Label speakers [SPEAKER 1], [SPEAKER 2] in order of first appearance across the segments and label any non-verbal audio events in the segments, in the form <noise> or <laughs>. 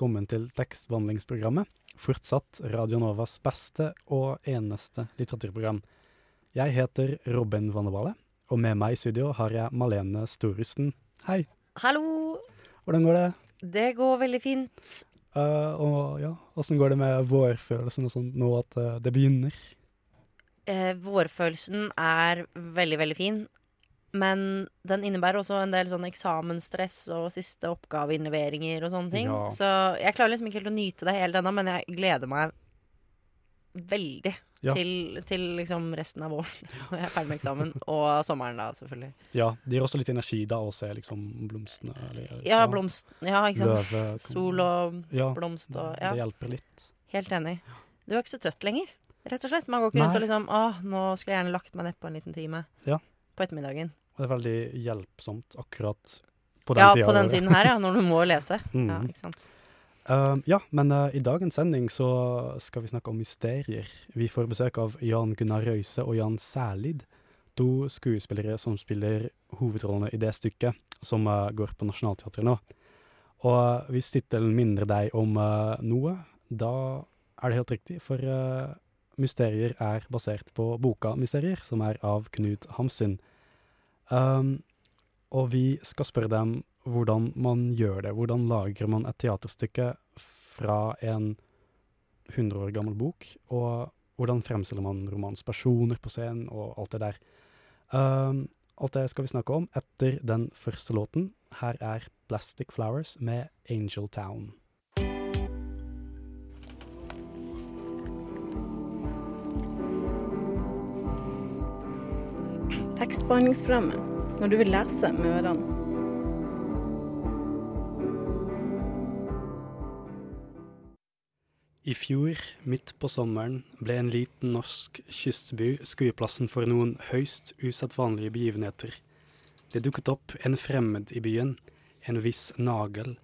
[SPEAKER 1] Velkommen til tekstbehandlingsprogrammet. Fortsatt Radio Novas beste og eneste litteraturprogram. Jeg heter Robin Vanneballe, og med meg i studio har jeg Malene Storusten. Hei,
[SPEAKER 2] Hallo!
[SPEAKER 1] hvordan går det?
[SPEAKER 2] Det går veldig fint.
[SPEAKER 1] Uh, og ja, åssen går det med vårfølelsen og sånn nå at uh, det begynner?
[SPEAKER 2] Uh, vårfølelsen er veldig, veldig fin. Men den innebærer også en del sånn eksamensstress og siste oppgaveinnleveringer og sånne ting.
[SPEAKER 1] Ja.
[SPEAKER 2] Så jeg klarer liksom ikke helt å nyte det helt ennå, men jeg gleder meg veldig
[SPEAKER 1] Ja.
[SPEAKER 2] til, til liksom resten av våren <laughs> når jeg er ferdig med eksamen. Og sommeren, da, selvfølgelig.
[SPEAKER 1] Ja, det gir også litt energi da å se liksom blomstene. Eller,
[SPEAKER 2] Ja, blomst... Ja, ikke sant.
[SPEAKER 1] Løve,
[SPEAKER 2] Sol og
[SPEAKER 1] ja,
[SPEAKER 2] blomst og
[SPEAKER 1] Det hjelper litt.
[SPEAKER 2] helt enig. Du er ikke så trøtt lenger, rett og slett. Man går ikke rundt og liksom Åh, nå skulle jeg gjerne lagt meg nedpå en liten time.
[SPEAKER 1] Ja.
[SPEAKER 2] På ettermiddagen.
[SPEAKER 1] Det er veldig hjelpsomt akkurat på den
[SPEAKER 2] ja,
[SPEAKER 1] tida.
[SPEAKER 2] på den tiden her, ja. <laughs> Når du må lese.
[SPEAKER 1] Mm.
[SPEAKER 2] Ja, ikke sant.
[SPEAKER 1] Uh, ja, men uh, i dagens sending så skal vi snakke om mysterier. Vi får besøk av Jan Gunnar Røise og Jan Sælid, to skuespillere som spiller hovedrollene i det stykket som uh, går på Nationaltheatret nå. Og hvis tittelen minner deg om noe, da er det helt riktig, for Mysterier er basert på boka Mysterier, som er av Knut Hamsun. Um, og vi skal spørre dem hvordan man gjør det. Hvordan lagrer man et teaterstykke fra en 100 år gammel bok, og hvordan fremstiller man romanens personer på scenen, og alt det der. Um, alt det skal vi snakke om etter den første låten. Her er Plastic Flowers med Angel Town.
[SPEAKER 3] Tekstbehandlingsprogrammet. Når du vil lese med ørene.
[SPEAKER 1] I fjor, midt på sommeren, ble en liten norsk kystby skueplassen for noen høyst usedvanlige begivenheter. Det dukket opp en fremmed i byen, en viss Nagel,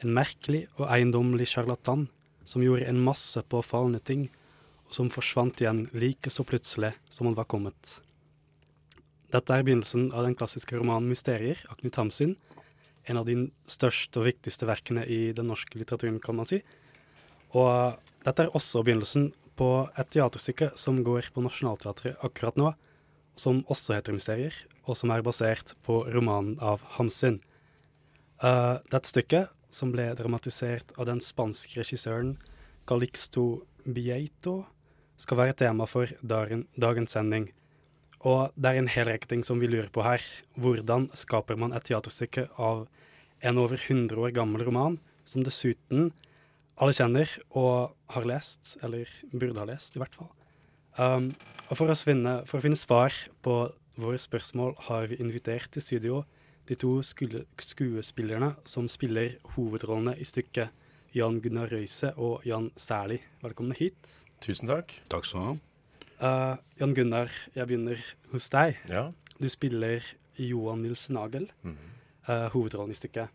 [SPEAKER 1] en merkelig og eiendommelig sjarlatan som gjorde en masse påfallende ting, og som forsvant igjen like så plutselig som han var kommet. Dette er begynnelsen av den klassiske romanen 'Mysterier' av Knut Hamsun, en av de største og viktigste verkene i den norske litteraturen, kan man si. Og dette er også begynnelsen på et teaterstykke som går på Nationaltheatret akkurat nå, som også heter Mysterier, og som er basert på romanen av Hamsun. Uh, dette stykket, som ble dramatisert av den spanske regissøren Calixto Bieito, skal være tema for dagen, dagens sending. Og det er en hel rekke ting som vi lurer på her. Hvordan skaper man et teaterstykke av en over 100 år gammel roman, som dessuten alle kjenner og har lest, eller burde ha lest i hvert fall. Um, og for finne, for å finne svar på våre spørsmål har vi invitert til studio de to skuespillerne som spiller hovedrollene i stykket, Jan Gunnar Røise og Jan Sæli, velkommen hit.
[SPEAKER 4] Tusen takk.
[SPEAKER 5] Takk skal du ha.
[SPEAKER 1] Uh, Jan Gunnar, jeg begynner hos deg.
[SPEAKER 4] Ja.
[SPEAKER 1] Du spiller Johan Nils Nagel,
[SPEAKER 4] Mhm.
[SPEAKER 1] uh, hovedrollen i stykket.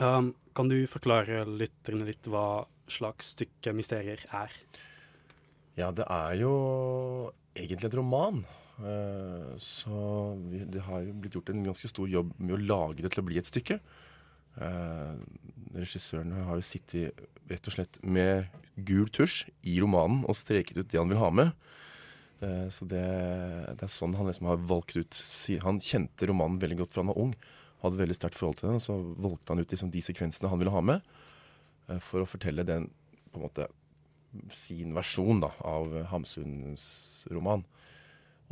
[SPEAKER 1] Um, kan du forklare lytterne litt hva slags stykke mysterier er?
[SPEAKER 4] ja, det er jo egentlig en roman. Uh, så vi, det har jo blitt gjort en ganske stor jobb med å lage det til å bli et stykke. Uh, regissøren har jo sittet rett og slett med gul tusj i romanen og streket ut det han vil ha med. Eh, så det, det er sånn han liksom har valgt ut Han kjente romanen veldig godt fra han var ung. Hadde veldig sterkt forhold til den. Og så valgte han ut liksom de sekvensene han ville ha med, eh, for å fortelle den på en måte sin versjon da, av Hamsuns roman.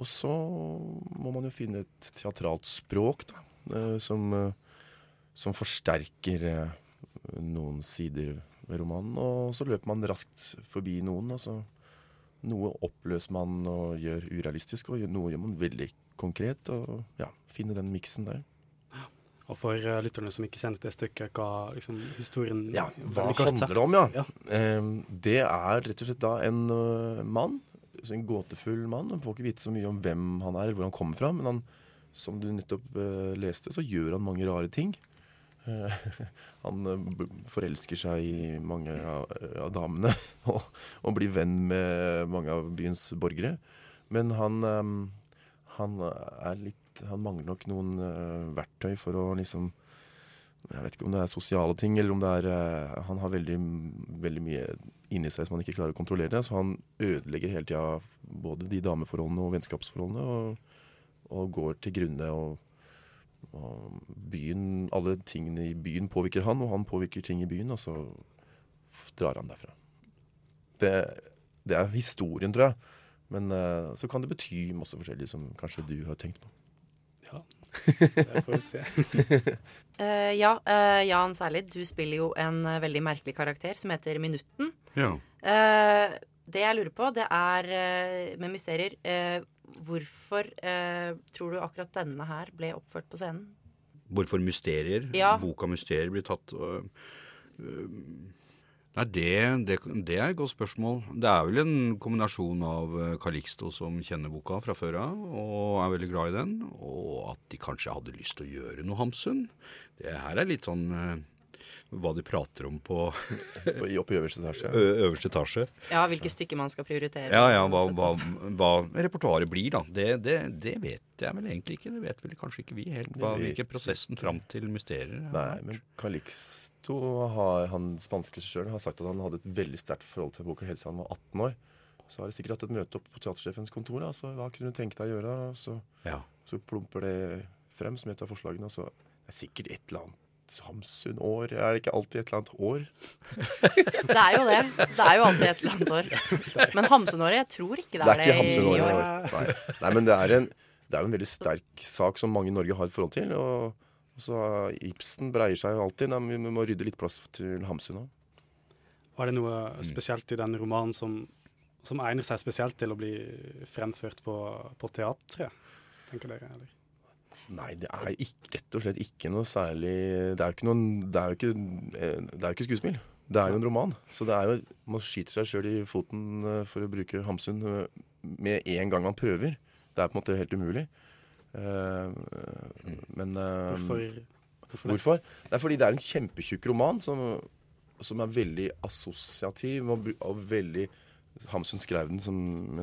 [SPEAKER 4] Og så må man jo finne et teatralt språk da, eh, som, som forsterker noen sider ved romanen. Og så løper man raskt forbi noen. og så Noe oppløser man og gjør urealistisk, og noe gjør man veldig konkret. Og ja, finne den miksen der.
[SPEAKER 1] Og for uh, lytterne som ikke kjenner til det stykket, hva liksom, historien
[SPEAKER 4] Ja, hva handler det om, ja?
[SPEAKER 1] ja.
[SPEAKER 4] Eh, det er rett og slett da en uh, mann, altså en gåtefull mann. Man får ikke vite så mye om hvem han er, eller hvor han kommer fra. Men han, som du nettopp uh, leste, så gjør han mange rare ting. <laughs> Eh, han øh, forelsker seg i mange av, av damene <laughs> og, og blir venn med mange av byens borgere. Men han, øh, han er litt Han mangler nok noen verktøy for å liksom jeg vet ikke om det er sosiale ting, eller om det er eh, Han har veldig, veldig mye inni seg som han ikke klarer å kontrollere. Så han ødelegger hele tida både de dameforholdene og vennskapsforholdene. Og, og går til grunne. Og, og byen Alle tingene i byen påvirker han, og han påvirker ting i byen, og så drar han derfra. Det, det er historien, tror jeg. Men uh, så kan det bety masse forskjellig som kanskje du har tenkt på.
[SPEAKER 1] ja. Det får vi se.
[SPEAKER 2] uh, <laughs> <laughs> ja, uh, Jan Særlid, du spiller jo en veldig merkelig karakter som heter Minutten.
[SPEAKER 5] Ja.
[SPEAKER 2] Eh, det jeg lurer på, det er med mysterier Hvorfor eh, tror du akkurat denne her ble oppført på scenen?
[SPEAKER 5] Hvorfor mysterier?
[SPEAKER 2] Ja.
[SPEAKER 5] Boka 'Mysterier' blir tatt øh, øh, Nei, det, det, det er et godt spørsmål. Det er vel en kombinasjon av øh, Calixto, som kjenner boka fra før av, og er veldig glad i den, og at de kanskje hadde lyst til å gjøre noe Hamsun. Det her er litt sånn øh, hva de prater om på
[SPEAKER 4] På- Oppe i øverste etasje.
[SPEAKER 5] ø- øverste etasje.
[SPEAKER 2] Ja, hvilke stykker man skal prioritere.
[SPEAKER 5] Ja, ja, hva, hva, hva repertoaret blir, da. Det, det, det vet jeg vel egentlig ikke. Det vet vel kanskje ikke vi helt. Hva, hvilken prosessen fram til mysterier er.
[SPEAKER 4] Nei, men Calixto, har, han spanske regissøren, har sagt at han hadde et veldig sterkt forhold til boka helt siden han var 18 år. Så har de sikkert hatt et møte opp på teatersjefens kontor. Altså, hva kunne du tenke deg å gjøre? Så,
[SPEAKER 5] Ja.
[SPEAKER 4] så plumper det frem som et av forslagene. Altså, det er sikkert et eller annet Hamsun-år. Er det ikke alltid et eller annet år? <laughs>
[SPEAKER 2] Det er jo det. Det er jo alltid et eller annet år. Men Hamsun-året, jeg tror ikke det er
[SPEAKER 4] Det
[SPEAKER 2] er
[SPEAKER 4] er
[SPEAKER 2] det,
[SPEAKER 4] ikke
[SPEAKER 2] i
[SPEAKER 4] Hamsun-året i
[SPEAKER 2] år.
[SPEAKER 4] Nei. Nei, men det er, en, det er jo en veldig sterk sak som mange i Norge har et forhold til. Og, og så Ibsen breier seg jo alltid. Nei, vi må rydde litt plass til Hamsun òg.
[SPEAKER 1] Var det noe spesielt i den romanen som, som egner seg spesielt til å bli fremført på, på teatret? Tenker dere, eller?
[SPEAKER 4] Nei, det er ikke, rett og slett ikke noe særlig Det er jo ikke noen Det er jo ikke, eh, det er jo ikke skuespill. Det er jo en roman. Så det er jo Man skyter seg sjøl i foten eh, for å bruke Hamsun eh, med en gang man prøver. Det er på en måte helt umulig. Men
[SPEAKER 1] Hvorfor, hvorfor?
[SPEAKER 4] Hvorfor? Det er fordi det er en kjempetjukk roman som, som er veldig assosiativ og, og veldig Hamsun skrev den som,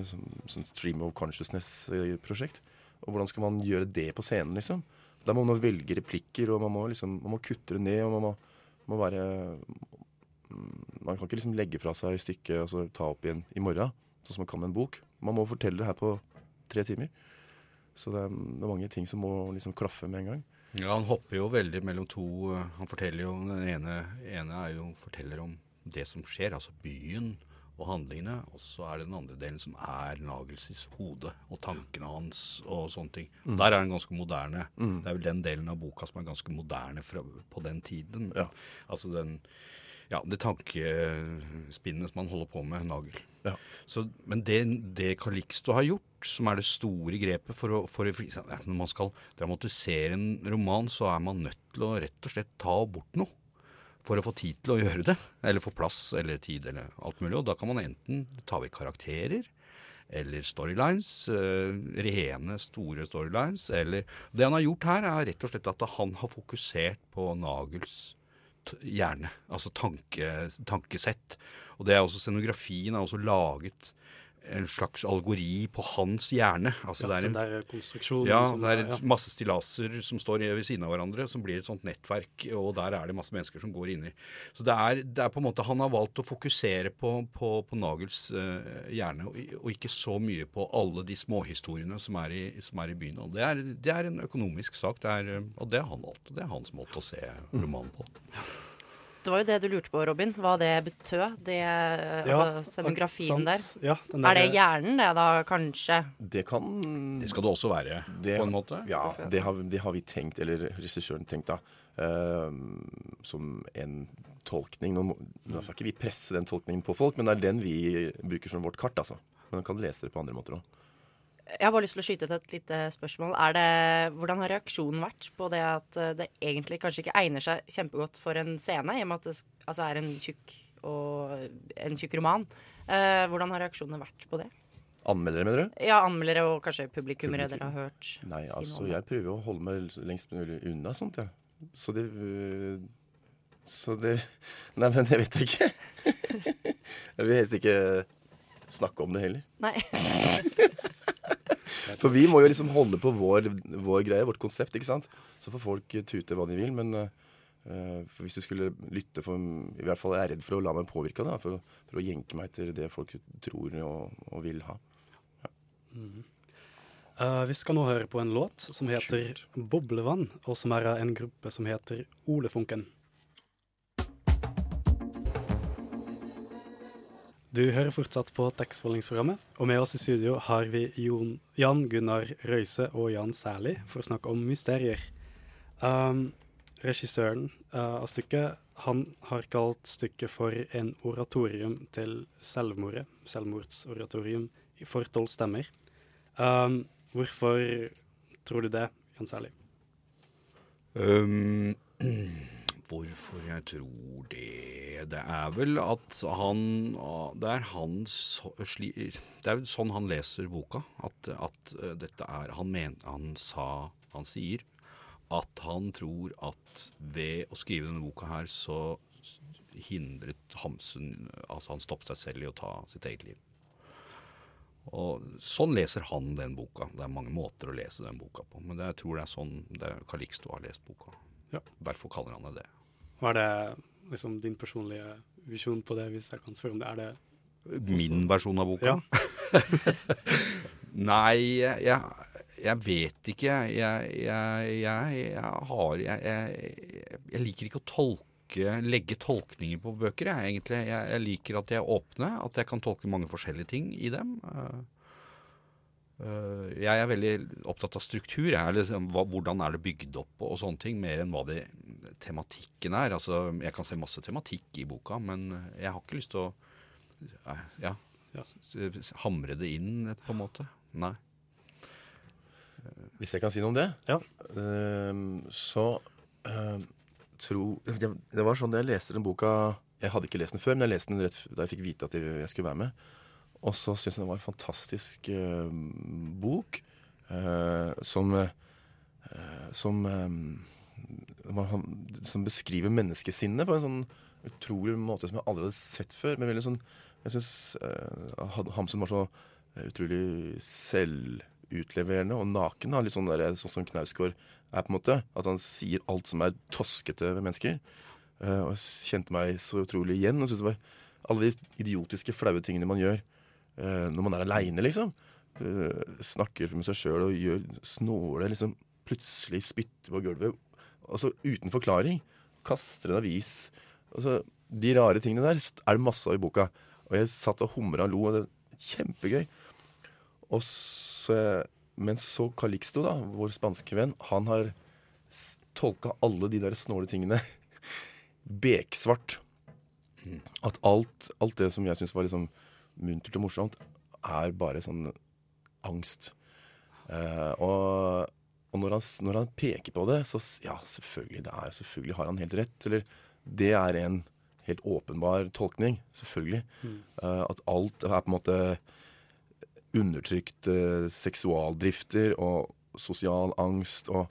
[SPEAKER 4] som, som stream of consciousness-prosjekt. Og hvordan skal man gjøre det på scenen, liksom? Da må man velge replikker, og man må, liksom, man må kutte det ned. og man må, må være mm, Man kan ikke liksom legge fra seg stykket og så ta opp igjen i morgen, sånn som man kan med en bok. Man må fortelle det her på tre timer. Så det er, det er mange ting som må liksom klaffe med en gang.
[SPEAKER 5] Ja, han hopper jo veldig mellom to eh, Han forteller jo Den ene, ene er jo forteller om det som skjer, altså byen og handlingene. Og så er det den andre delen som er Nagels hode og tankene hans og sånne ting. Der er den ganske moderne. Det er vel den delen av boka som er ganske moderne fra, på den tiden.
[SPEAKER 4] Ja.
[SPEAKER 5] Altså den ja, det tankespinnet som han holder på med, Nagel.
[SPEAKER 4] Ja.
[SPEAKER 5] Så, men det, det Calixto har gjort, som er det store grepet for å, for å ja, Når man skal dramatisere en roman, så er man nødt til å rett og slett ta bort noe. For å få tid til å gjøre det. Eller få plass eller tid eller alt mulig. Og da kan man enten ta vekk karakterer. Eller storylines. eh, rene, store storylines. Eller Det han har gjort her, er rett og slett at han har fokusert på Nagels hjerne. Altså tanke, tankesett. Og det er også scenografien er også laget en slags algori på hans hjerne. Altså
[SPEAKER 1] Ja,
[SPEAKER 5] det er
[SPEAKER 1] den
[SPEAKER 5] en
[SPEAKER 1] der konstruksjonen
[SPEAKER 5] ja,
[SPEAKER 1] som-
[SPEAKER 5] det er
[SPEAKER 1] ja.
[SPEAKER 5] masse stillaser som står ved siden av hverandre, som blir et sånt nettverk, og der er det masse mennesker som går inni. Så det er, det er på en måte Han har valgt å fokusere på, på, på Nagels uh, hjerne, og, og ikke så mye på alle de småhistoriene som er i, som er i byen. Og det er, det er en økonomisk sak, det er, og det er han valgt. Det er hans måte å se romanen på.
[SPEAKER 2] Det var jo det du lurte på, Robin. Hva det betød. Det, altså scenografien der.
[SPEAKER 1] Ja, den
[SPEAKER 2] Er det hjernen, det, da, kanskje?
[SPEAKER 4] Det kan
[SPEAKER 5] Det skal det også være,
[SPEAKER 4] Det-
[SPEAKER 5] på en måte.
[SPEAKER 4] Ja, det har, det har vi tenkt, eller regissøren tenkt, da. Uh, som en tolkning. Nå, nå skal ikke vi presse den tolkningen på folk, men det er den vi bruker som vårt kart, altså. Men man kan lese det på andre måter òg.
[SPEAKER 2] Jeg har bare lyst til å skyte ut et lite spørsmål. Er det, hvordan har reaksjonen vært på det at eh, det egentlig kanskje ikke egner seg kjempegodt for en scene, i og med at det altså, er en tjukk, og, en tjukk roman? Eh, hvordan har reaksjonene vært på det?
[SPEAKER 4] Anmeldere, mener du?
[SPEAKER 2] Ja, anmeldere og kanskje publikummere
[SPEAKER 4] Publikum.
[SPEAKER 2] dere har hørt
[SPEAKER 4] Nei,
[SPEAKER 2] si
[SPEAKER 4] altså, jeg prøver å holde meg lengst mulig unna sånt, jeg. Så det øh, Så det <laughs> Nei, men jeg vet ikke. <laughs> Jeg vil helst ikke snakke om det heller.
[SPEAKER 2] Nei. <laughs>
[SPEAKER 4] For vi må jo liksom holde på vår, vår greie, vårt konsept, ikke sant. Så får folk tute hva de vil, men uh, for hvis du skulle lytte for I hvert fall er jeg redd for å la meg påvirke da, for, for å jenke meg etter det folk tror og, og vil ha.
[SPEAKER 1] Eh, vi skal nå høre på en låt som heter 'Boblevann', og som er av en gruppe som heter Olefunken. Du hører fortsatt på tekstforhandlingsprogrammet, og med oss i studio har vi Jon, Jan Gunnar Røise og Jan Sæli for å snakke om mysterier. Um, regissøren uh, av stykket han har kalt stykket for en oratorium til selvmordet. Selvmordsoratorium for tolv stemmer. Um, hvorfor tror du det, Jan Sæli?
[SPEAKER 5] Um, <clears throat> hvorfor jeg tror det Det er vel at han Det er hans Det er vel sånn han leser boka. At, at eh, dette er Han mente han sa Han sier at han tror at ved å skrive denne boka her, så hindret Hamsun Altså han stoppet seg selv i å ta sitt eget liv. Og Sånn leser han den boka. Det er mange måter å lese den boka på. Men det, jeg tror det er sånn det Calixto har lest boka.
[SPEAKER 1] Ja.
[SPEAKER 5] Derfor kaller han det det.
[SPEAKER 1] Var det liksom din personlige visjon på det, hvis jeg kan spørre om det? Er det
[SPEAKER 5] Min versjon av boka?
[SPEAKER 1] Ja. <laughs>
[SPEAKER 5] Nei, jeg, jeg, vet ikke. Jeg, jeg, jeg, har jeg, liker ikke å tolke legge tolkninger på bøker, jeg, egentlig. Jeg, jeg liker at de er åpne, at jeg kan tolke mange forskjellige ting i dem. Eh, eh, jeg er veldig opptatt av struktur. Jeg, er liksom, hvordan er det bygd opp og, sånne ting, mer enn hva det, tematikken er. Altså, jeg kan se masse tematikk i boka, men jeg har ikke lyst til å eh, ja,
[SPEAKER 1] Ja.
[SPEAKER 5] hamre det inn, på en måte. Nei.
[SPEAKER 4] Hvis jeg kan si noe om det?
[SPEAKER 1] Ja.
[SPEAKER 4] Ehm, så ehm, tro det, det var sånn da jeg leste den boka Jeg hadde ikke lest den før, men jeg leste den rett da jeg fikk vite at jeg skulle være med. Og så syntes jeg det var en fantastisk ehm, bok eh, som eh, som, som beskriver menneskesinnet på en sånn utrolig måte som jeg aldri hadde sett før. Men veldig sånn Jeg syns Hamsun var så eh, utrolig selvutleverende og naken. da, Litt sånn, der, sånn som Knausgård er, på en måte. At han sier alt som er toskete ved mennesker. Uh, og jeg kjente meg så utrolig igjen. Og syntes det var alle de idiotiske, flaue tingene man gjør uh, når man er aleine, liksom. Uh, snakker med seg sjøl og gjør snåle, liksom. Plutselig spytter på gulvet. Altså uten forklaring. Kaster en avis. Altså, de rare tingene der er det masse av i boka. Og jeg satt og humra og lo, og det var kjempegøy. Og så, men så Calixto, da, vår spanske venn, han har tolka alle de der snåle tingene <laughs> beksvart. At alt, alt det som jeg syns var liksom muntert og morsomt, er bare sånn angst. Eh, og og når han, når han peker på det, så ja, selvfølgelig, det er, selvfølgelig har han helt rett. Eller det er en helt åpenbar tolkning, selvfølgelig. Eh, at alt er på en måte undertrykte seksualdrifter og sosial angst og,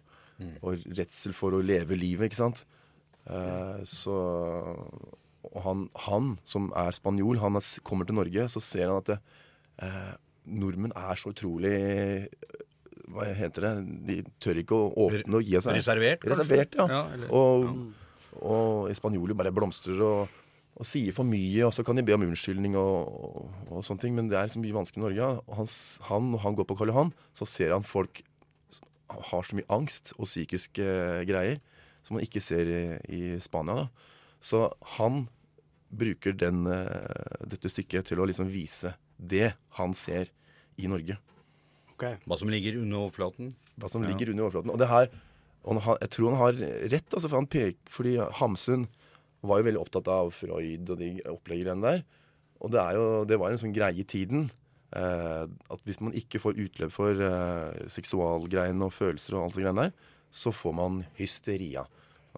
[SPEAKER 4] og redsel for å leve livet, ikke sant. Uh, så og han, han som er spanjol, han er, kommer til Norge, så ser han at det, eh, nordmenn er så utrolig Hva heter det? De tør ikke å åpne og gi seg.
[SPEAKER 5] Reservert?
[SPEAKER 4] Reservert, ja.
[SPEAKER 5] Ja, eller-
[SPEAKER 4] og, og spanjoler bare blomstrer og, og sier for mye, og så kan de be om unnskyldning og, og, sånne ting. Men det er så mye vanskelig i Norge. Han, han, når han går på Karl Johan, så ser han folk som har så mye angst og psykiske greier som man ikke ser i, i Spania. da. Så han bruker den, eh, dette stykket til å liksom vise det han ser i Norge.
[SPEAKER 1] OK.
[SPEAKER 5] Hva som ligger under overflaten?
[SPEAKER 4] Hva som
[SPEAKER 5] Ja.
[SPEAKER 4] ligger under overflaten. Og det her og han, Jeg tror han har rett, altså, for han peker, fordi Hamsun var jo veldig opptatt av Freud og de oppleggerne der. Og det, er jo, det var en sånn greie i tiden eh, at hvis man ikke får utløp for eh, seksualgreiene og følelser og alt det greiene der, så får man hysteria.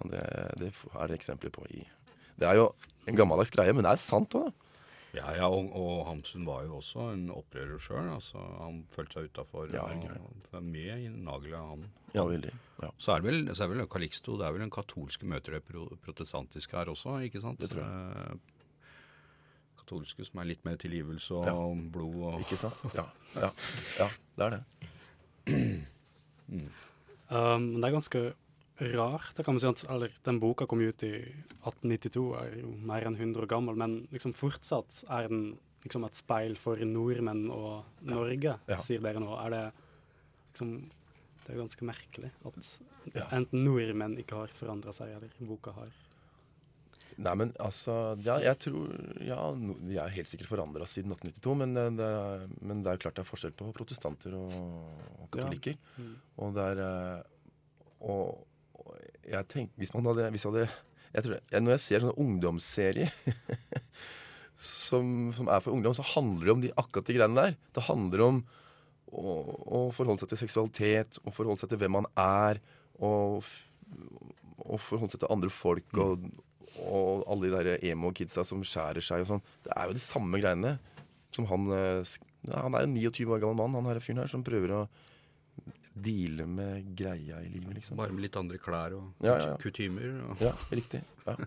[SPEAKER 4] Og det, det er det eksempler på i Det er jo en gammeldags greie, men det er sant òg, da.
[SPEAKER 5] Ja, ja, og, og Hamsun var jo også en opprører sjøl. Altså, han følte seg utafor.
[SPEAKER 4] Ja,
[SPEAKER 5] det er mye i naglet av han.
[SPEAKER 4] Ja, veldig. Ja.
[SPEAKER 5] Så er det vel, så er vel Calixto det er vel en katolske møter det pro protestantiske her også, ikke sant?
[SPEAKER 4] Det tror
[SPEAKER 5] Eh, Katolske som er litt mer tilgivelse og
[SPEAKER 4] Ja.
[SPEAKER 5] blod og
[SPEAKER 4] Ikke sant? Ja, ja, ja det er det. <clears throat>
[SPEAKER 1] Um, det er ganske rart. Det kan man si at, eller, Den boka kom ut i 1892, er jo mer enn 100 år gammel, men liksom fortsatt er den liksom et speil for nordmenn og Norge,
[SPEAKER 4] Ja.
[SPEAKER 1] sier dere nå. Er det liksom Det er ganske merkelig at
[SPEAKER 4] Ja.
[SPEAKER 1] enten nordmenn ikke har forandra seg, eller boka har.
[SPEAKER 4] Nei, men altså Ja, jeg tror Ja, vi er helt sikkert forandra siden 1892, men det, det, men det er jo klart det er forskjell på protestanter og, og katolikker.
[SPEAKER 1] Mm.
[SPEAKER 4] Og det er eh, og jeg tenker Hvis man hadde, hvis hadde jeg tror, jeg, Når jeg ser sånne ungdomsserier <laughs> som, som er for ungdom, så handler det om de, akkurat de greiene der. Det handler om å, å forholde seg til seksualitet, å forholde seg til hvem man er, og, og forholde seg til andre folk, og, og alle de der emo-kidsa som skjærer seg og sånn. Det er jo de samme greiene som han eh, ja, Han er en 29 år gammel mann, han her fyren her, som prøver å deale med greia i livet, liksom.
[SPEAKER 5] bare med litt andre klær og
[SPEAKER 4] Ja, ja, ja.
[SPEAKER 5] kutymer. Og,
[SPEAKER 4] Ja, riktig. Ja.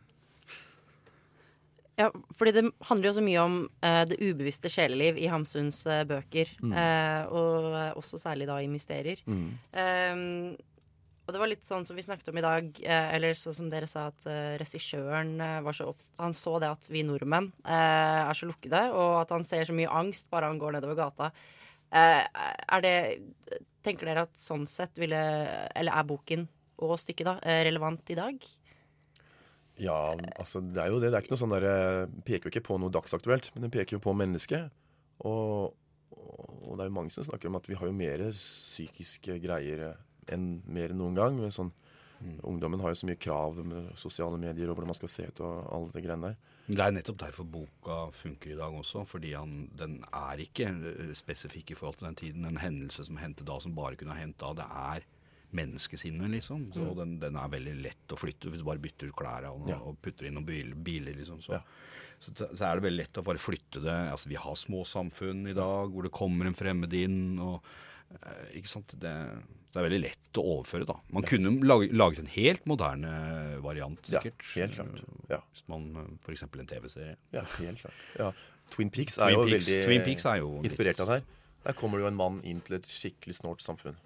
[SPEAKER 2] Ja, fordi det handler jo så mye om eh, det ubevisste sjeleliv i Hamsuns eh, bøker. Eh, og eh, også særlig da i mysterier.
[SPEAKER 4] Mm.
[SPEAKER 2] Ehm, og det var litt sånn som vi snakket om i dag, eh, eller sånn som dere sa, at uh, regissøren eh, var så opp... Han så det at vi nordmenn eh, er så lukkede, og at han ser så mye angst bare han går nedover gata. Eh, er det Tenker dere at sånn sett ville Eller er boken og stykket da eh, relevant i dag?
[SPEAKER 4] Ja, altså det er jo det. Det er ikke noe sånn der, eh, peker jo ikke på noe dagsaktuelt, men den peker jo på mennesket. Og, og det er jo mange som snakker om at vi har jo mer psykiske greier eh, enn mer enn noen gang. Sånn, mm. Ungdommen har jo så mye krav med sosiale medier og hvordan man skal se ut og alle de greiene der.
[SPEAKER 5] Det er nettopp derfor boka funker i dag også. Fordi han, den er ikke eh, spesifikk i forhold til den tiden. En hendelse som hendte da, som bare kunne ha hendt da. Det er menneskesinnet, liksom. Så den, den er veldig lett å flytte hvis du bare bytter ut klærne og,
[SPEAKER 4] Ja.
[SPEAKER 5] og putter inn noen bil, biler, liksom. Så,
[SPEAKER 4] Ja.
[SPEAKER 5] så, så er det veldig lett å bare flytte det. Altså, vi har små samfunn i dag hvor det kommer en fremmed inn. og ikke sant? Det, det er veldig lett å overføre, da. Man kunne lage, laget en helt moderne variant,
[SPEAKER 4] Ja,
[SPEAKER 5] sikkert.
[SPEAKER 4] helt klart. Ja.
[SPEAKER 5] Hvis man f.eks. en TV-serie.
[SPEAKER 4] Ja, helt klart. Ja. Twin Peaks er
[SPEAKER 5] Twin
[SPEAKER 4] jo
[SPEAKER 5] Peaks-
[SPEAKER 4] veldig
[SPEAKER 5] Twin Peaks er jo
[SPEAKER 4] inspirert av det her. Der kommer det jo en mann inn til et skikkelig snålt samfunn.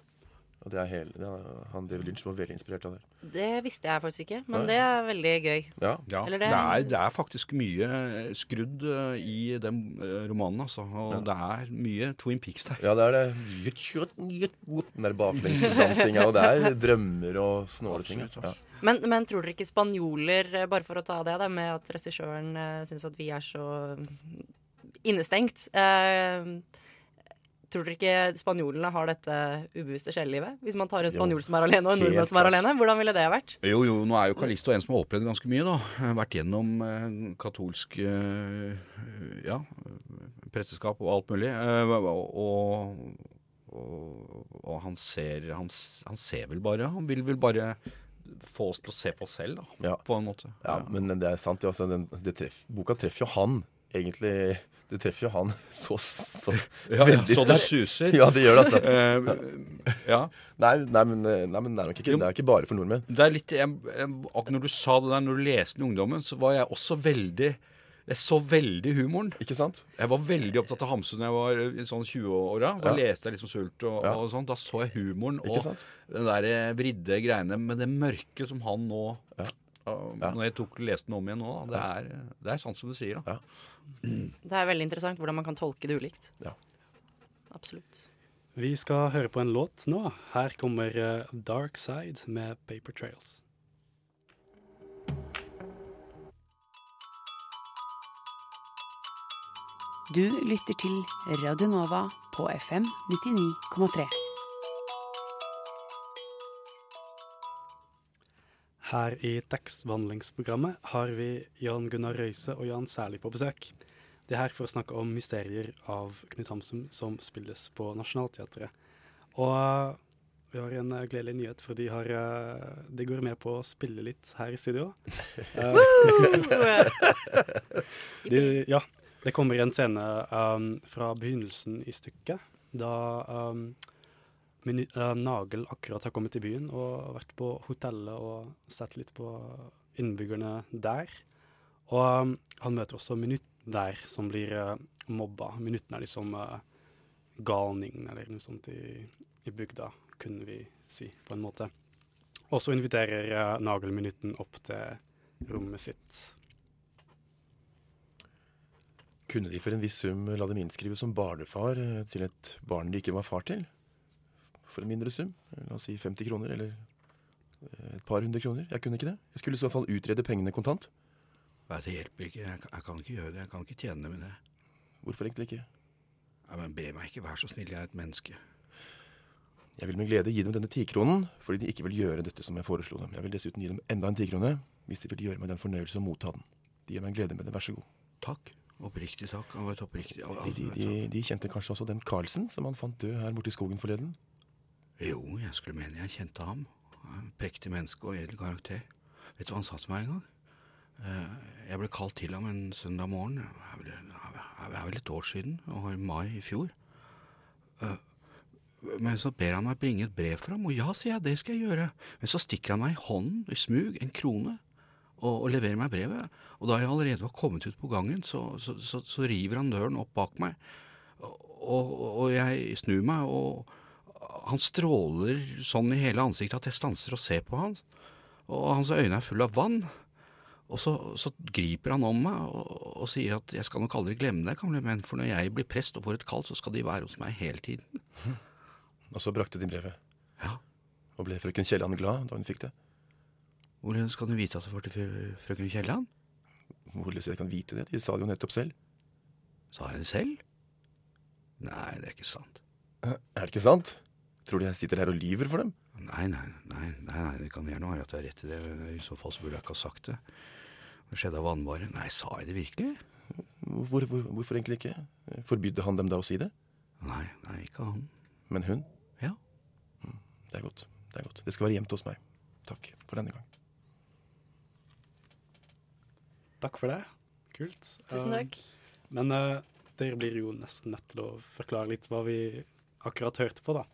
[SPEAKER 4] Og det er hele, det er, han David Lynch var veldig inspirert av det.
[SPEAKER 2] Det visste jeg faktisk ikke, men
[SPEAKER 4] Nei.
[SPEAKER 2] det er veldig gøy.
[SPEAKER 4] Ja,
[SPEAKER 5] Ja,
[SPEAKER 2] Eller
[SPEAKER 5] det,
[SPEAKER 2] det-
[SPEAKER 5] er, det er faktisk mye eh, skrudd eh, i den eh, romanen, altså. Og det er mye Twin Peaks der.
[SPEAKER 4] Ja, det er det. Den der baklengsdansinga, og det er drømmer og snåle ting. Altså. Ja.
[SPEAKER 2] Men, men tror dere ikke spanjoler, bare for å ta det, da, med at regissøren uh, syns at vi er så innestengt eh, Tror dere ikke spanjolene har dette ubevisste sjelelivet? Hvis man tar en
[SPEAKER 4] Jo,
[SPEAKER 2] spanjol som er alene, og en nordmann som er alene, hvordan ville det vært?
[SPEAKER 5] Jo, jo, nå er jo Kalisto en som har opplevd ganske mye, da. Vært gjennom eh, katolsk eh, ja, presteskap og alt mulig. Eh, og, og, og han ser han, han ser vel bare Han vil vel bare få oss til å se på oss selv, da.
[SPEAKER 4] Ja.
[SPEAKER 5] På en måte.
[SPEAKER 4] ja, men det er sant. Det, Altså, den, det treff, boka treffer jo han, egentlig. Det treffer jo han <laughs> så, så
[SPEAKER 5] Ja, ja,
[SPEAKER 4] sterkt.
[SPEAKER 5] så det suser.
[SPEAKER 4] Ja, det gjør det, altså. <laughs>
[SPEAKER 5] Eh, ja.
[SPEAKER 4] Nei, nei, men, nei, men det er nok ikke, det er ikke bare for nordmenn.
[SPEAKER 5] Det er litt, jeg, jeg, når du sa det der, når du leste den i ungdommen, så var jeg også veldig Jeg så veldig humoren.
[SPEAKER 4] Ikke sant?
[SPEAKER 5] Jeg var veldig opptatt av Hamsun da jeg var i sånn 20-åra. Da
[SPEAKER 4] Ja.
[SPEAKER 5] leste jeg liksom Sult og,
[SPEAKER 4] Ja.
[SPEAKER 5] og sånn. Da så jeg humoren og
[SPEAKER 4] sant?
[SPEAKER 5] den der eh, vridde greiene med det mørke som han nå
[SPEAKER 4] Ja. Ja.
[SPEAKER 5] Når jeg tok leste den om igjen nå, det, er, det er sånn som du sier, da.
[SPEAKER 4] Ja.
[SPEAKER 2] Det er veldig interessant hvordan man kan tolke det ulikt.
[SPEAKER 4] Ja.
[SPEAKER 2] Absolutt.
[SPEAKER 1] Vi skal høre på en låt nå. Her kommer eh, Dark Side med Paper Trails.
[SPEAKER 6] Du lytter til Radio Nova på FM 99,3.
[SPEAKER 1] Her i tekstbehandlingsprogrammet har vi Jan Gunnar Røise og Jan Særlig på besøk. De er her for å snakke om mysterier av Knut Hamsun som spilles på Nationaltheatret. Og vi har en eh, gledelig nyhet, for de, har, eh, de går med på å spille litt her i studio. <laughs> Eh, <laughs> de, ja, det kommer en scene um, fra begynnelsen i stykket, da um, minu- uh, Nagel akkurat har kommet til byen og vært på hotellet og sett litt på innbyggerne der. Og um, han møter også Minutt der, som blir uh, mobba. Minutten er liksom uh, galningen eller noe sånt i, i bygda, kunne vi si, på en måte. Og så inviterer uh, Nagel Minutten opp til rommet sitt.
[SPEAKER 4] Kunne de for en viss sum la dem innskrive som barnefar eh, til et barn de ikke var far til? For en mindre sum? La oss si 50 kroner, eller eh, et par hundre kroner? Jeg kunne ikke det. Jeg skulle i så fall utrede pengene kontant.
[SPEAKER 5] Nei, det hjelper ikke. Jeg, kan- jeg kan ikke gjøre det. Jeg kan ikke tjene med det.
[SPEAKER 4] Hvorfor egentlig ikke?
[SPEAKER 5] Nei, men Be meg ikke, vær så snill. Jeg er et menneske.
[SPEAKER 4] Jeg vil med glede gi dem denne tikronen, fordi de ikke vil gjøre dette som jeg foreslo dem. Jeg vil dessuten gi dem enda en tikrone, hvis de vil gjøre meg den fornøyelse å motta den. De gir meg glede med det, vær så god.
[SPEAKER 5] Takk. Oppriktig takk. Han var et oppriktig
[SPEAKER 4] De, de, de, de kjente kanskje også den Carlsen som han fant død her borte i skogen forleden?
[SPEAKER 5] Jo, jeg skulle mene jeg kjente ham. Prektig menneske og edel karakter. Vet du hva han sa til meg en gang? Eh, Jeg ble kalt til ham en søndag morgen. Det er vel et år siden, og i mai i fjor. Eh, Men så ber han meg bringe et brev for ham, og ja, sier jeg, det skal jeg gjøre. Men så stikker han meg i hånden, i smug, en krone, og, og leverer meg brevet. Og da jeg allerede var kommet ut på gangen, så, så, så, så river han døren opp bak meg, og, og jeg snur meg, og han stråler sånn i hele ansiktet at jeg stanser og ser på han. Og hans øyne er fulle av vann. Og så, så griper han om meg og, og sier at jeg skal nok aldri glemme deg, gamle menn, for når jeg blir prest og får et kall, så skal de være hos meg hele tiden. <laughs>
[SPEAKER 4] Og så brakte de brevet.
[SPEAKER 5] Ja.
[SPEAKER 4] Og ble frøken Kielland glad da hun fikk det?
[SPEAKER 5] Hvordan skal du vite at det var til frøken Kielland?
[SPEAKER 4] Hvorledes jeg kan vite det? De sa det jo nettopp selv.
[SPEAKER 5] Sa jeg det selv? Nei, det er ikke sant.
[SPEAKER 4] Er det ikke sant? Tror du jeg sitter her og lyver for dem?
[SPEAKER 5] Nei, nei, nei, nei, nei det kan gjerne være at jeg har rett i det. I så fall så burde jeg ikke ha sagt det. Det skjedde av vannbare. Nei, sa jeg det virkelig?
[SPEAKER 4] Hvor, hvor, hvorfor egentlig ikke? Forbydde han dem da å si det?
[SPEAKER 5] Nei, nei, ikke han.
[SPEAKER 4] Men hun?
[SPEAKER 5] Ja.
[SPEAKER 4] Mm, Det er godt. Det er godt. Det skal være gjemt hos meg. Takk for denne gang.
[SPEAKER 1] Takk for det. Kult.
[SPEAKER 2] Tusen
[SPEAKER 1] takk.
[SPEAKER 2] takk.
[SPEAKER 1] Men uh, dere blir jo nesten nødt til å forklare litt hva vi akkurat hørte på, da.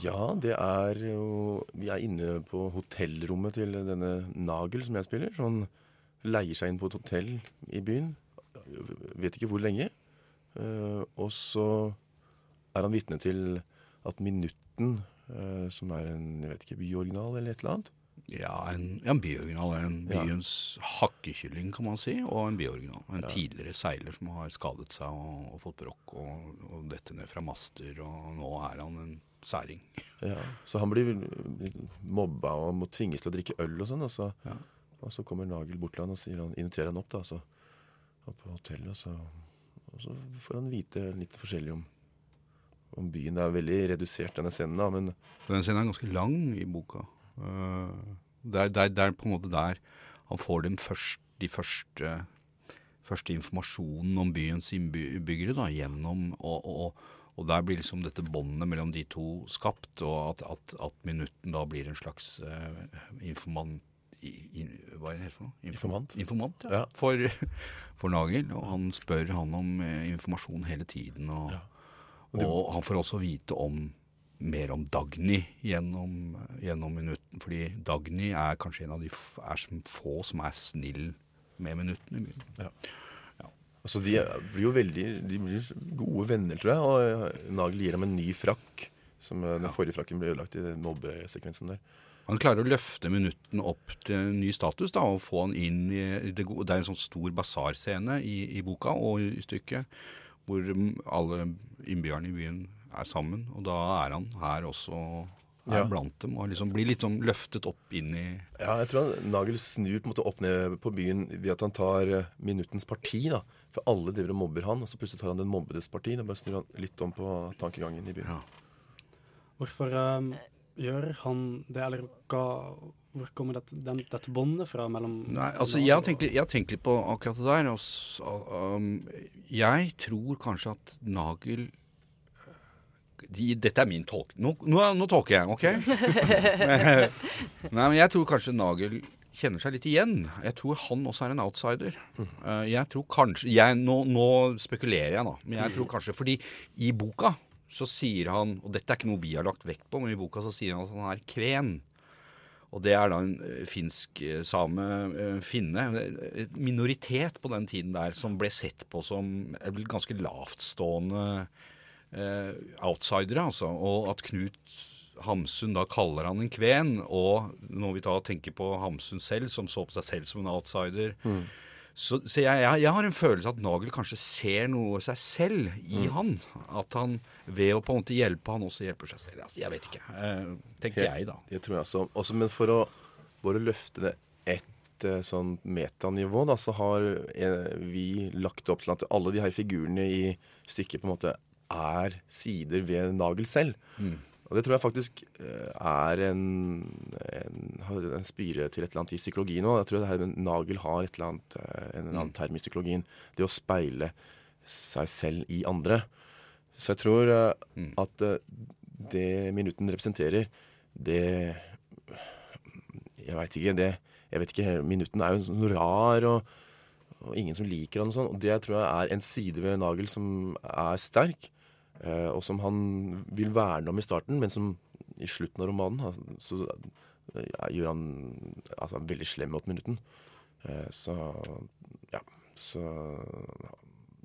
[SPEAKER 4] Ja, det er jo Vi er inne på hotellrommet til denne Nagel som jeg spiller. Så han leier seg inn på et hotell i byen. Vet ikke hvor lenge. Eh, og så er han vitne til at Minutten, eh, som er en jeg vet ikke, byoriginal eller et eller annet
[SPEAKER 5] Ja, en, ja, en bioriginal. En
[SPEAKER 4] Ja.
[SPEAKER 5] byens hakkekylling, kan man si, og en bioriginal. En
[SPEAKER 4] Ja.
[SPEAKER 5] tidligere seiler som har skadet seg og, og fått brokk og, og dette ned fra master, og nå er han en særing.
[SPEAKER 4] Ja, Så han blir mobba og må tvinges til å drikke øl og sånn. Og så,
[SPEAKER 5] Ja.
[SPEAKER 4] og så kommer Nagel bort til han og sier han, inviterer han opp da, så, opp på hotellet. Og så, og så får han vite litt forskjellig om, om byen. Det er veldig redusert, denne scenen, da, men
[SPEAKER 5] Denne scenen er ganske lang i boka. Uh, det, er, det, er, det er på en måte der han får den først, de første, første informasjonen om byens innbyggere da, gjennom og, og, og der blir liksom dette båndet mellom de to skapt, og at, at, at minutten da blir en slags uh, informant i- i- Hva er det her for noe?
[SPEAKER 4] Informant.
[SPEAKER 5] Informant, ja.
[SPEAKER 4] Ja.
[SPEAKER 5] For, <laughs> for Nagel. Og han spør han om eh, informasjon hele tiden. Og,
[SPEAKER 4] Ja. Og det-
[SPEAKER 5] og han får også vite om mer om Dagny gjennom, gjennom minutten. Fordi Dagny er kanskje en av de er som få som er snill med minuttene. i byen.
[SPEAKER 4] altså, de blir jo veldig De blir gode venner, tror jeg. Og eh, Nagel gir ham en ny frakk. Som Den Den forrige frakken ble ødelagt i mobbesekvensen der.
[SPEAKER 5] Han klarer å løfte minutten opp til en ny status da, og få han inn i det gode. Det er en sånn stor basarscene i, i boka og i stykket, hvor alle innbyggerne i byen er sammen. Og da er han her også er
[SPEAKER 4] Ja.
[SPEAKER 5] blant dem, og liksom blir litt sånn løftet opp inn i
[SPEAKER 4] Ja, jeg tror han, Nagel snur på en måte opp ned på byen ved at han tar eh, minuttens parti. da. For alle driver og mobber han, og så plutselig tar han den mobbedes parti. Da bare snur han litt om på tankegangen i byen.
[SPEAKER 5] ja.
[SPEAKER 1] Hvorfor um, gjør han det, eller hva, hvor kommer dette, den, dette båndet fra mellom
[SPEAKER 5] Nei, altså jeg har, tenkt, litt- jeg har tenkt litt på akkurat det der. Og, um, jeg tror kanskje at Nagel de, Dette er min tolk... Nå, nå, nå tolker jeg, OK? <laughs> Nei, men jeg tror kanskje Nagel kjenner seg litt igjen. Jeg tror han også er en outsider. Uh, jeg tror kanskje jeg, nå, nå spekulerer jeg, da. Men jeg tror kanskje Fordi i boka så sier han, og dette er ikke noe vi har lagt vekt på, men i boka så sier han at han er kven. Og det er da en eh, finsk eh, eh, finne, eh, minoritet på den tiden der, som ble sett på som eh, ganske lavtstående eh, outsidere, altså. Og at Knut Hamsun da kaller han en kven, og når vi da tenker på Hamsun selv, som så på seg selv som en outsider Så, så jeg, jeg, jeg har en følelse at Nagel kanskje ser noe av seg selv i han. At han ved å på en måte hjelpe han også hjelper seg selv. Altså, jeg vet ikke. Eh, tenker
[SPEAKER 4] Helt-
[SPEAKER 5] jeg, da.
[SPEAKER 4] Det tror jeg også. også. Men for å bare løfte det ett eh, sånn metanivå, da, så har eh, vi lagt opp til at alle de her figurene i stykket på en måte er sider ved Nagel selv. Og det tror jeg faktisk eh, er en, en, en spire til et eller annet i psykologien òg. Jeg tror det her Nagel har et eller annet, eh, en eller annen term i psykologien. Det å speile seg selv i andre. Så jeg tror eh,
[SPEAKER 5] Mm.
[SPEAKER 4] at det Minutten representerer, det Jeg veit ikke. Det, jeg vet ikke, Minutten er jo sånn rar, og, og ingen som liker han og sånn. Og det tror jeg er en side ved Nagel som er sterk, og som han vil verne om i starten, men som i slutten av romanen altså, så ja, gjør han altså, han veldig slem mot Minutten. Eh, så ja. Så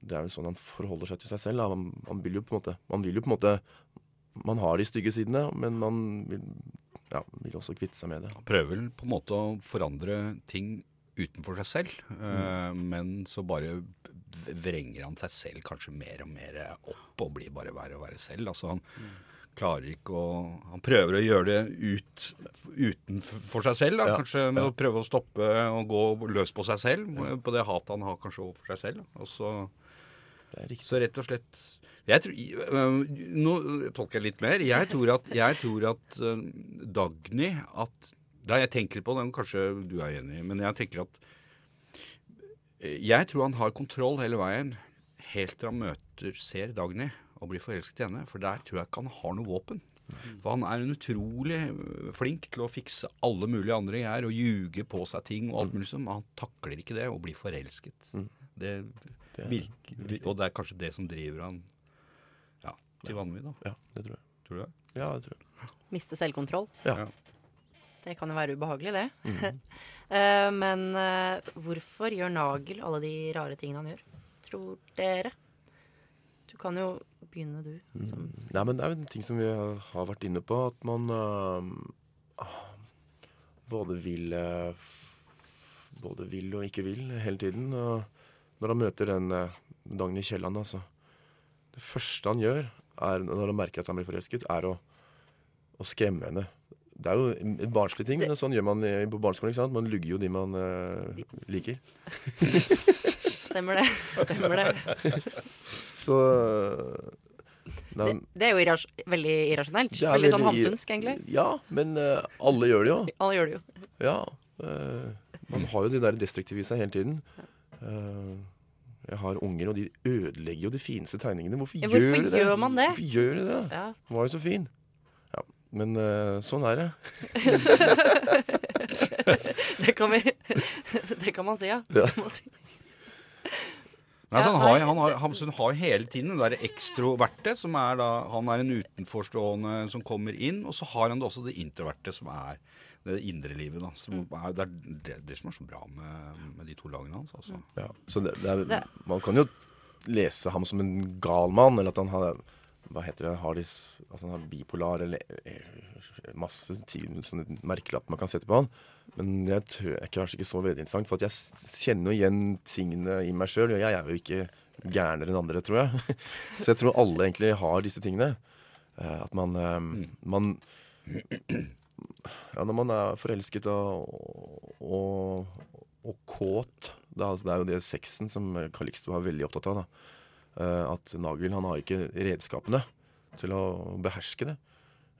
[SPEAKER 4] det er vel sånn han forholder seg til seg selv. Da. Man, man vil jo på en måte Man vil jo på en måte Man har de stygge sidene, men man vil, ja, vil også kvitte seg med det.
[SPEAKER 5] Han prøver vel på en måte å forandre ting utenfor seg selv, eh, men så bare vrenger han seg selv kanskje mer og mer opp og blir bare verre og verre selv. Altså han klarer ikke å Han prøver å gjøre det ut utenfor seg selv, da,
[SPEAKER 4] Ja,
[SPEAKER 5] kanskje med
[SPEAKER 4] ja.
[SPEAKER 5] å prøve å stoppe og gå løs på seg selv, på det hatet han har kanskje overfor seg selv. Og så så rett og slett jeg tror, øh, Nå tolker jeg litt mer. Jeg tror at, jeg tror at øh, Dagny at, Da jeg tenker på den, kanskje du er enig, men jeg tenker at Jeg tror han har kontroll hele veien helt til han møter, ser Dagny og blir forelsket i henne. For der tror jeg ikke han har noe våpen. For han er en utrolig øh, flink til å fikse alle mulige andre greier og ljuge på seg ting og alt mulig som, han takler ikke det og blir forelsket. Det
[SPEAKER 4] Det er
[SPEAKER 5] virker, og det er kanskje det som driver han ja, til vanvidd.
[SPEAKER 4] Ja, det tror jeg.
[SPEAKER 5] Tror du det?
[SPEAKER 4] Ja, det tror jeg.
[SPEAKER 2] Miste selvkontroll.
[SPEAKER 4] Ja.
[SPEAKER 2] Det kan jo være ubehagelig, det.
[SPEAKER 4] Mm.
[SPEAKER 2] uh, <laughs> men uh, hvorfor gjør Nagel alle de rare tingene han gjør, tror dere? Du kan jo begynne, du. Som
[SPEAKER 4] Nei, men det er jo en ting som vi har vært inne på, at man uh, både vil Både vil og ikke vil hele tiden. Og når han møter den Dagny Kielland, altså Det første han gjør, er, når han merker at han blir forelsket, er å, å skremme henne. Det er jo en barnslig ting, men sånn gjør man på barneskolen. ikke sant? Man lugger jo de man uh, liker. <laughs>
[SPEAKER 2] Stemmer det. Stemmer det. <laughs>
[SPEAKER 4] Så øh,
[SPEAKER 2] Det, det er jo irras veldig irrasjonelt.
[SPEAKER 4] Er
[SPEAKER 2] Veldig sånn
[SPEAKER 4] veldig sånn
[SPEAKER 2] hamsunsk, egentlig.
[SPEAKER 4] Ja, men uh, alle gjør det jo.
[SPEAKER 2] Alle gjør det jo.
[SPEAKER 4] Ja. Uh, man har jo de der destruktive i seg hele tiden. Uh, jeg har unger, og de ødelegger jo de fineste tegningene. Hvorfor,
[SPEAKER 2] Ja, hvorfor
[SPEAKER 4] gjør de det?
[SPEAKER 2] gjør man det?
[SPEAKER 4] Hvorfor gjør de det?
[SPEAKER 2] Ja.
[SPEAKER 4] Den var jo så fin. Men uh, sånn er det. <laughs>
[SPEAKER 2] Det kan vi <laughs> Det kan man si, ja.
[SPEAKER 4] Ja.
[SPEAKER 2] Man si.
[SPEAKER 5] Nei, så han, har, han, har, Hamsun har hele tiden det derre ekstroverte, som er da Han er en utenforstående som kommer inn, og så har han det også det introverte, som er det indre livet. da. Som
[SPEAKER 2] Mm.
[SPEAKER 5] er, det er det, det som er så bra med, med de to lagene hans. altså.
[SPEAKER 4] Ja, så det, det er, Man kan jo lese ham som en gal mann, eller at han har hva heter det, har de, altså han bipolar, eller eh, masse sånne merkelapper man kan sette på han. Men jeg tror jeg er kanskje ikke så veldig interessant, for jeg kjenner jo igjen tingene i meg sjøl. Jeg er jo ikke gærnere enn andre, tror jeg. <laughs> Så jeg tror alle egentlig har disse tingene. Eh, At man, eh, man Ja, når man er forelsket og, og, og kåt det er, altså, det er jo det sexen som Calixto er veldig opptatt av. da. Eh, At Nagel han har ikke redskapene til å beherske det.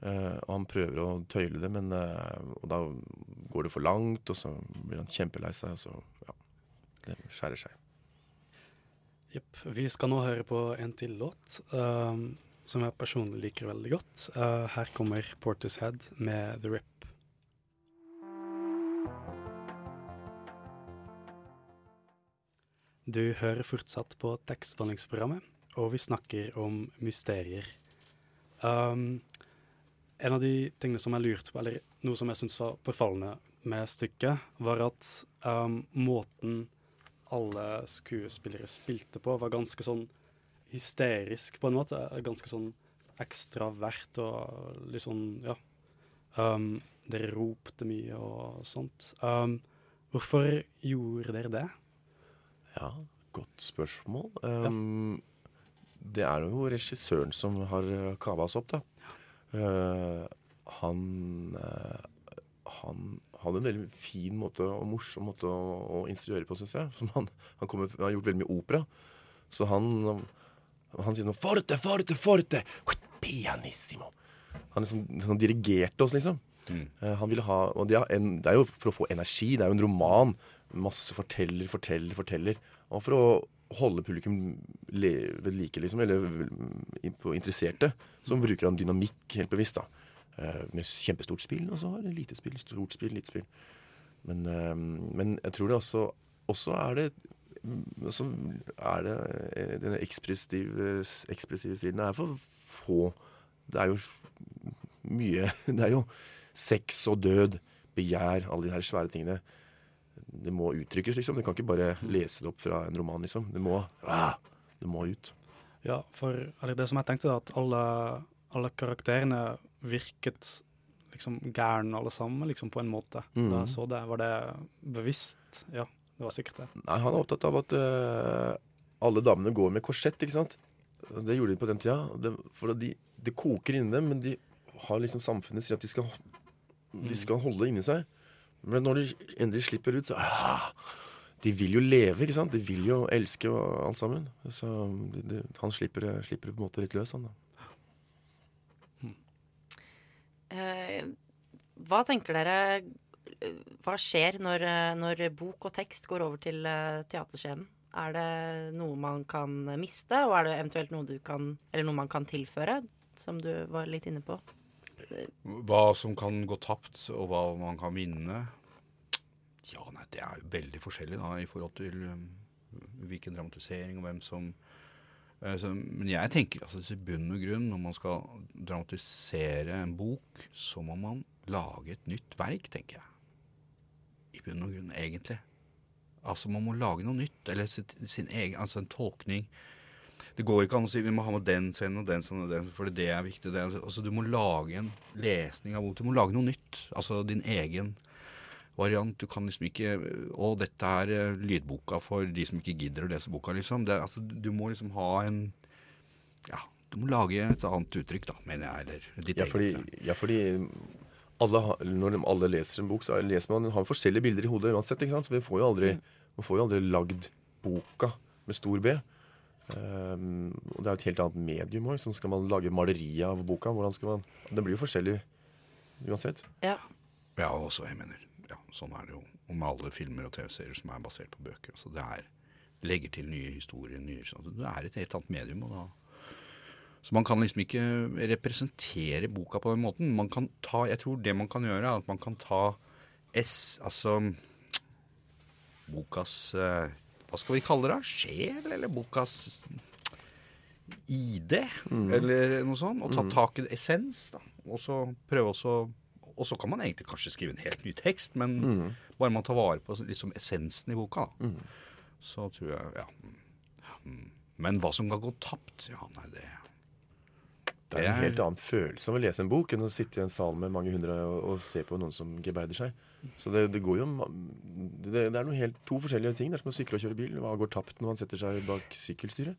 [SPEAKER 4] Eh, og han prøver å tøyle det, men eh, da går det for langt, og så blir han kjempelei seg, og så ja, det skjærer seg.
[SPEAKER 1] Jepp. Vi skal nå høre på en til låt uh, som jeg personlig liker veldig godt. Uh, her kommer Portishead med The Rip. Du hører fortsatt på tekstbehandlingsprogrammet, og vi snakker om mysterier. Um, en av de tingene som jeg lurte på, eller noe som jeg syntes var påfallende med stykket, var at um, måten alle skuespillere spilte på, var ganske sånn hysterisk på en måte. Ganske sånn ekstravert og litt sånn, ja. Um, dere ropte mye og sånt. Um, hvorfor gjorde dere det?
[SPEAKER 4] Ja, godt spørsmål. Um, Det er jo regissøren som har kava oss opp, da. Uh, han uh, han hadde en veldig fin måte og morsom måte å, å instruere på, syns jeg. Som han, han, kommer, han har gjort veldig mye opera. Så han, han sier sånn Forte, forte, forte! Pianissimo! Han liksom, han dirigerte oss, liksom.
[SPEAKER 5] Mm.
[SPEAKER 4] Uh, han ville ha Og det er, en, det er jo for å få energi. Det er jo en roman. Masse forteller, forteller, forteller. Og for å holde publikum ved like, liksom, eller interesserte, så bruker han dynamikk helt bevisst. da. Uh, med kjempestort spill, og så har det lite spill, stort spill, lite spill. Men, uh, men jeg tror det også Også er det så er det uh, denne ekspressive, ekspressive stilen er for få. Det er jo mye <laughs> Det er jo sex og død, begjær, alle de her svære tingene. Det må uttrykkes, liksom. Du kan ikke bare lese det opp fra en roman, liksom. Det må, ah, det må ut.
[SPEAKER 1] Ja, for det som jeg tenkte, at alle, alle karakterene virket liksom gærne alle sammen, liksom på en måte.
[SPEAKER 4] Mm.
[SPEAKER 1] Da jeg så det. Var det bevisst? Ja, det var sikkert det.
[SPEAKER 4] Nei, han er opptatt av at uh, alle damene går med korsett, ikke sant. Det gjorde de på den tida. Det, for de, det koker inni dem, men de har liksom samfunnet sier at de skal, de skal holde inni seg. Men når de endelig slipper ut, så ah, De vil jo leve, ikke sant. De vil jo elske og alt sammen. Så de, de, han slipper, slipper på en måte litt løs, han da.
[SPEAKER 2] Eh, hva tenker dere Hva skjer når, når bok og tekst går over til eh, teaterscenen? Er det noe man kan miste, og er det eventuelt noe du kan Eller noe man kan tilføre, som du var litt inne på?
[SPEAKER 5] Hva som kan gå tapt, og hva man kan vinne Ja, nei, det er jo veldig forskjellig da, i forhold til um, hvilken dramatisering og hvem som uh, så, Men jeg tenker altså i bunn og grunn, når man skal dramatisere en bok, så må man lage et nytt verk, tenker jeg. I bunn og grunn, egentlig. Altså, man må lage noe nytt, eller sin, sin egen, altså en tolkning. Det går ikke an å si vi må ha med den scenen og den scenen og den, for det er viktig. Det. er- Altså, du må lage en lesning av boken. Du må lage noe nytt. Altså din egen variant. Du kan liksom ikke Å, dette er eh, lydboka for de som ikke gidder å lese boka, liksom. Det, altså, du må liksom ha en Ja, du må lage et annet uttrykk, da, mener jeg. Eller ditt
[SPEAKER 4] Ja, fordi,
[SPEAKER 5] eget.
[SPEAKER 4] ja, fordi alle, når de alle leser en bok, så leser man har forskjellige bilder i hodet uansett. ikke sant? Så vi får jo aldri, man får jo aldri lagd boka med stor B. Um, og det er et helt annet medium òg. Skal man lage maleri av boka? Hvordan skal man Den blir jo forskjellig uansett.
[SPEAKER 2] Ja.
[SPEAKER 5] Ja, også jeg mener. Ja, sånn er det jo og med alle filmer og TV-serier som er basert på bøker. Så det er legger til nye historier. Nye. Det er et helt annet medium. Og da, så man kan liksom ikke representere boka på den måten. Man kan ta, jeg tror det man kan gjøre, er at man kan ta S, altså bokas eh, Hva skal vi kalle det? Sjel? Eller bokas ID? Eller noe sånt. Og ta tak i essens. da. Og så prøve også Og så kan man egentlig kanskje skrive en helt ny tekst, men bare man tar vare på liksom essensen i boka. da. Så tror jeg Ja. Mm. Men hva som kan gå tapt? Ja, nei, det
[SPEAKER 4] Det er en helt annen følelse av å lese en bok enn å sitte i en sal med mange hundre og, og se på noen som gebeider seg. Så det, det går jo det, det er noe helt, to forskjellige ting. Det er som å sykle og kjøre bil. Hva går tapt når man setter seg bak sykkelstyret?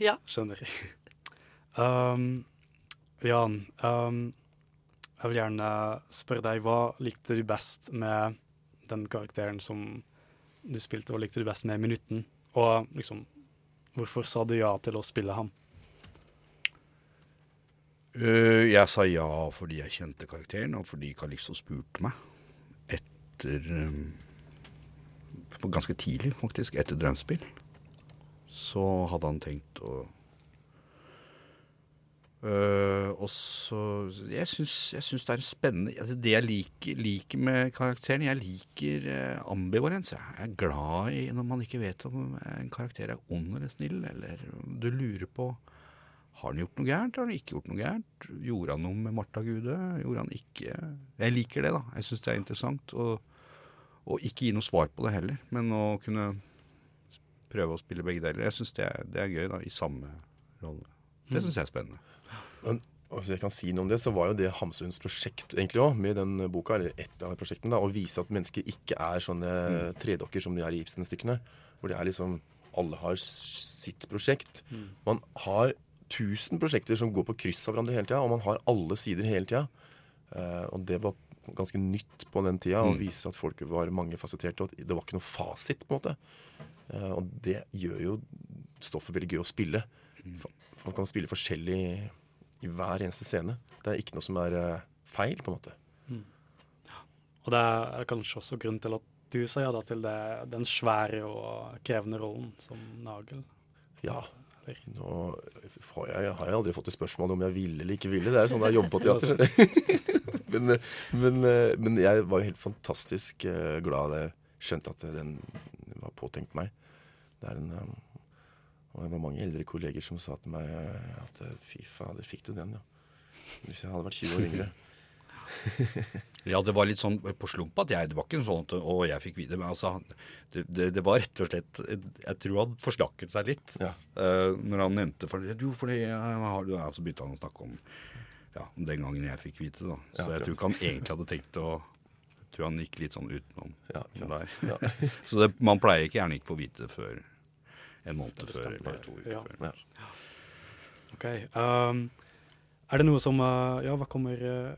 [SPEAKER 2] ja. <laughs>
[SPEAKER 1] Skjønner. <laughs> Um, Jan, um, jeg vil gjerne spørre deg, hva likte du best med den karakteren som du spilte? Hva likte du best med Minutten? Og liksom, hvorfor sa du ja til å spille ham?
[SPEAKER 5] Eh, jeg sa ja fordi jeg kjente karakteren, og fordi Calixto spurte meg etter um, Ganske tidlig, faktisk, etter Drømspill. Så hadde han tenkt å Uh, og så jeg syns det er spennende altså Det jeg liker, liker med karakteren Jeg liker uh, ambivalens. Jeg. jeg er glad i når man ikke vet om en karakter er ond eller snill, eller du lurer på har han gjort noe gærent? Har han ikke gjort noe gærent? Gjorde han noe med Martha Gude? Gjorde han ikke Jeg liker det, da. Jeg syns det er interessant. Og, og, ikke gi noe svar på det heller, men å kunne prøve å spille begge deler. Jeg syns det, det, er gøy, da, i samme rolle. Det syns jeg er spennende.
[SPEAKER 4] Men hvis jeg kan si noe om det, så var jo det Hamsuns prosjekt egentlig òg, med den boka, eller ett av prosjektene, da, å vise at mennesker ikke er sånne mm. tredokker som de er i Ibsen-stykkene. Hvor det er liksom Alle har sitt prosjekt. Mm. Man har tusen prosjekter som går på kryss av hverandre hele tida, og man har alle sider hele tida. Uh, og det var ganske nytt på den tida, å mm. vise at folk var mangefasetterte, og at det var ikke noe fasit, på en måte. Uh, og det gjør jo stoffet veldig gøy å spille. Mm. Man kan spille forskjellig i hver eneste scene. Det er ikke noe som er uh, feil, på en måte. Mm.
[SPEAKER 1] Og det er kanskje også grunnen til at du sa ja da til det, den svære og krevende rollen som Nagel.
[SPEAKER 4] Ja. Nå har jeg, har jeg aldri fått et spørsmål om jeg ville eller ikke ville. Det er sånn jeg jobber på teater. men, men, eh, men, jeg var jo helt fantastisk eh, glad da jeg skjønte at den var påtenkt meg. Det er en og det var mange eldre kolleger som sa til meg at fy fader, fikk du den, ja. Hvis jeg hadde vært 20 år yngre. <laughs>
[SPEAKER 5] ja, det var litt sånn på slump at jeg Det var ikke sånn at å, jeg fikk vite Men altså, det, det, det, var rett og slett Jeg tror han forslakket seg litt ja. uh, når han nevnte for, Jo, for det har du Så begynte han å snakke om ja, den gangen jeg fikk vite det. da Så ja, jeg tror ikke han egentlig hadde tenkt å Jeg tror han gikk litt sånn utenom ja, der. <laughs> Så det, man pleier ikke gjerne ikke få vite det før en måned før eller to uker ja. før. Ja.
[SPEAKER 1] OK. Um, er det noe som uh, Ja, hva kommer uh,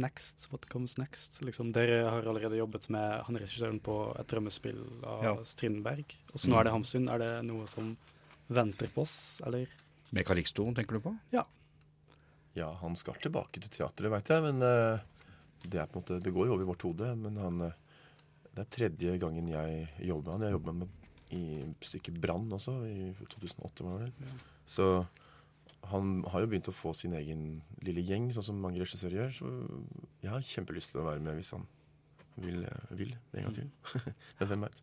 [SPEAKER 1] next? What comes next? Liksom, dere har allerede jobbet med han regissøren på et drømmespill av ja. Strindberg. Og så nå er det mm. Hamsun. Er det noe som venter på oss, eller?
[SPEAKER 5] Med Calixto, tenker du på?
[SPEAKER 1] Ja.
[SPEAKER 4] Ja, han skal tilbake til teatret, veit jeg. Men uh, det, er på en måte, det går jo over vårt hode. Men han, det er tredje gangen jeg jobber med han. Jeg jobber med i stykket 'Brann' også, i 2008 var det vel. Så han har jo begynt å få sin egen lille gjeng, sånn som mange regissører gjør. Så jeg har kjempelyst til å være med hvis han vil, vil en gang til. <laughs> Men hvem veit.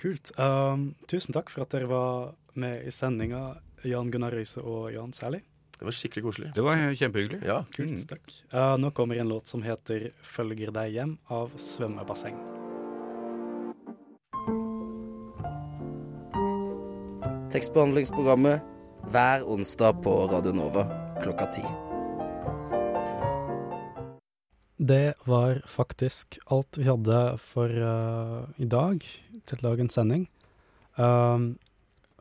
[SPEAKER 1] Kult. Um, tusen takk for at dere var med i sendinga, Jan Gunnar Røise og Jan Særlig.
[SPEAKER 4] Det var skikkelig koselig.
[SPEAKER 5] Det var kjempehyggelig.
[SPEAKER 4] Ja,
[SPEAKER 1] kult. Mm. Takk. Uh, nå kommer en låt som heter 'Følger deg hjem' av Svømmebasseng.
[SPEAKER 7] Tekstbehandlingsprogrammet hver onsdag på Radio Nova klokka ti.
[SPEAKER 1] Det var faktisk alt vi hadde for uh, i dag til dagens sending. Um,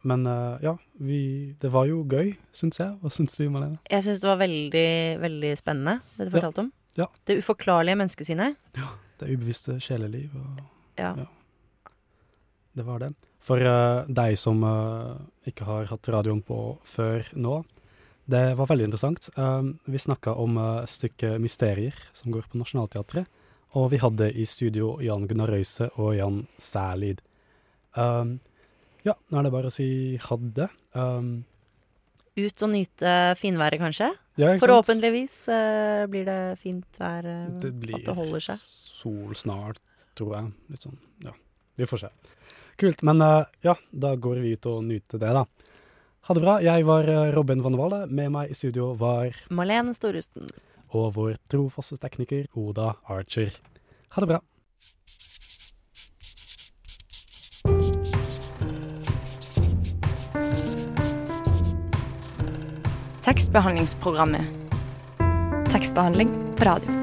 [SPEAKER 1] men uh, ja, vi, det var jo gøy, syns jeg. Hva syns du, Malene?
[SPEAKER 2] Jeg syns det var veldig, veldig spennende, det du fortalte ja. om. Ja. Det uforklarlige menneskesinnet.
[SPEAKER 1] Ja. Det ubevisste sjeleliv. Og,
[SPEAKER 2] ja.
[SPEAKER 1] ja. Det var det. For uh, deg som uh, ikke har hatt radioen på før nå, det var veldig interessant. Uh, vi snakka om uh, stykket 'Mysterier', som går på Nationaltheatret. Og vi hadde i studio Jan Gunnar Røise og Jan Særlid. Um, ja, nå er det bare å si ha det. Um,
[SPEAKER 2] Ut og nyte finværet, kanskje?
[SPEAKER 1] Ja,
[SPEAKER 2] Forhåpentligvis uh, blir det fint vær.
[SPEAKER 1] Det blir
[SPEAKER 2] at det holder seg.
[SPEAKER 1] sol snart, tror jeg. Litt sånn, ja. Vi får se. Kult. Men uh, ja, da går vi ut og nyter det, da. Ha det bra. Jeg var uh, Robin van Walle. Med meg i studio var
[SPEAKER 2] Malene Storusten.
[SPEAKER 1] Og vår trofaste tekniker Oda Archer. Ha det bra.
[SPEAKER 8] Tekstbehandlingsprogrammet. Tekstbehandling på radio.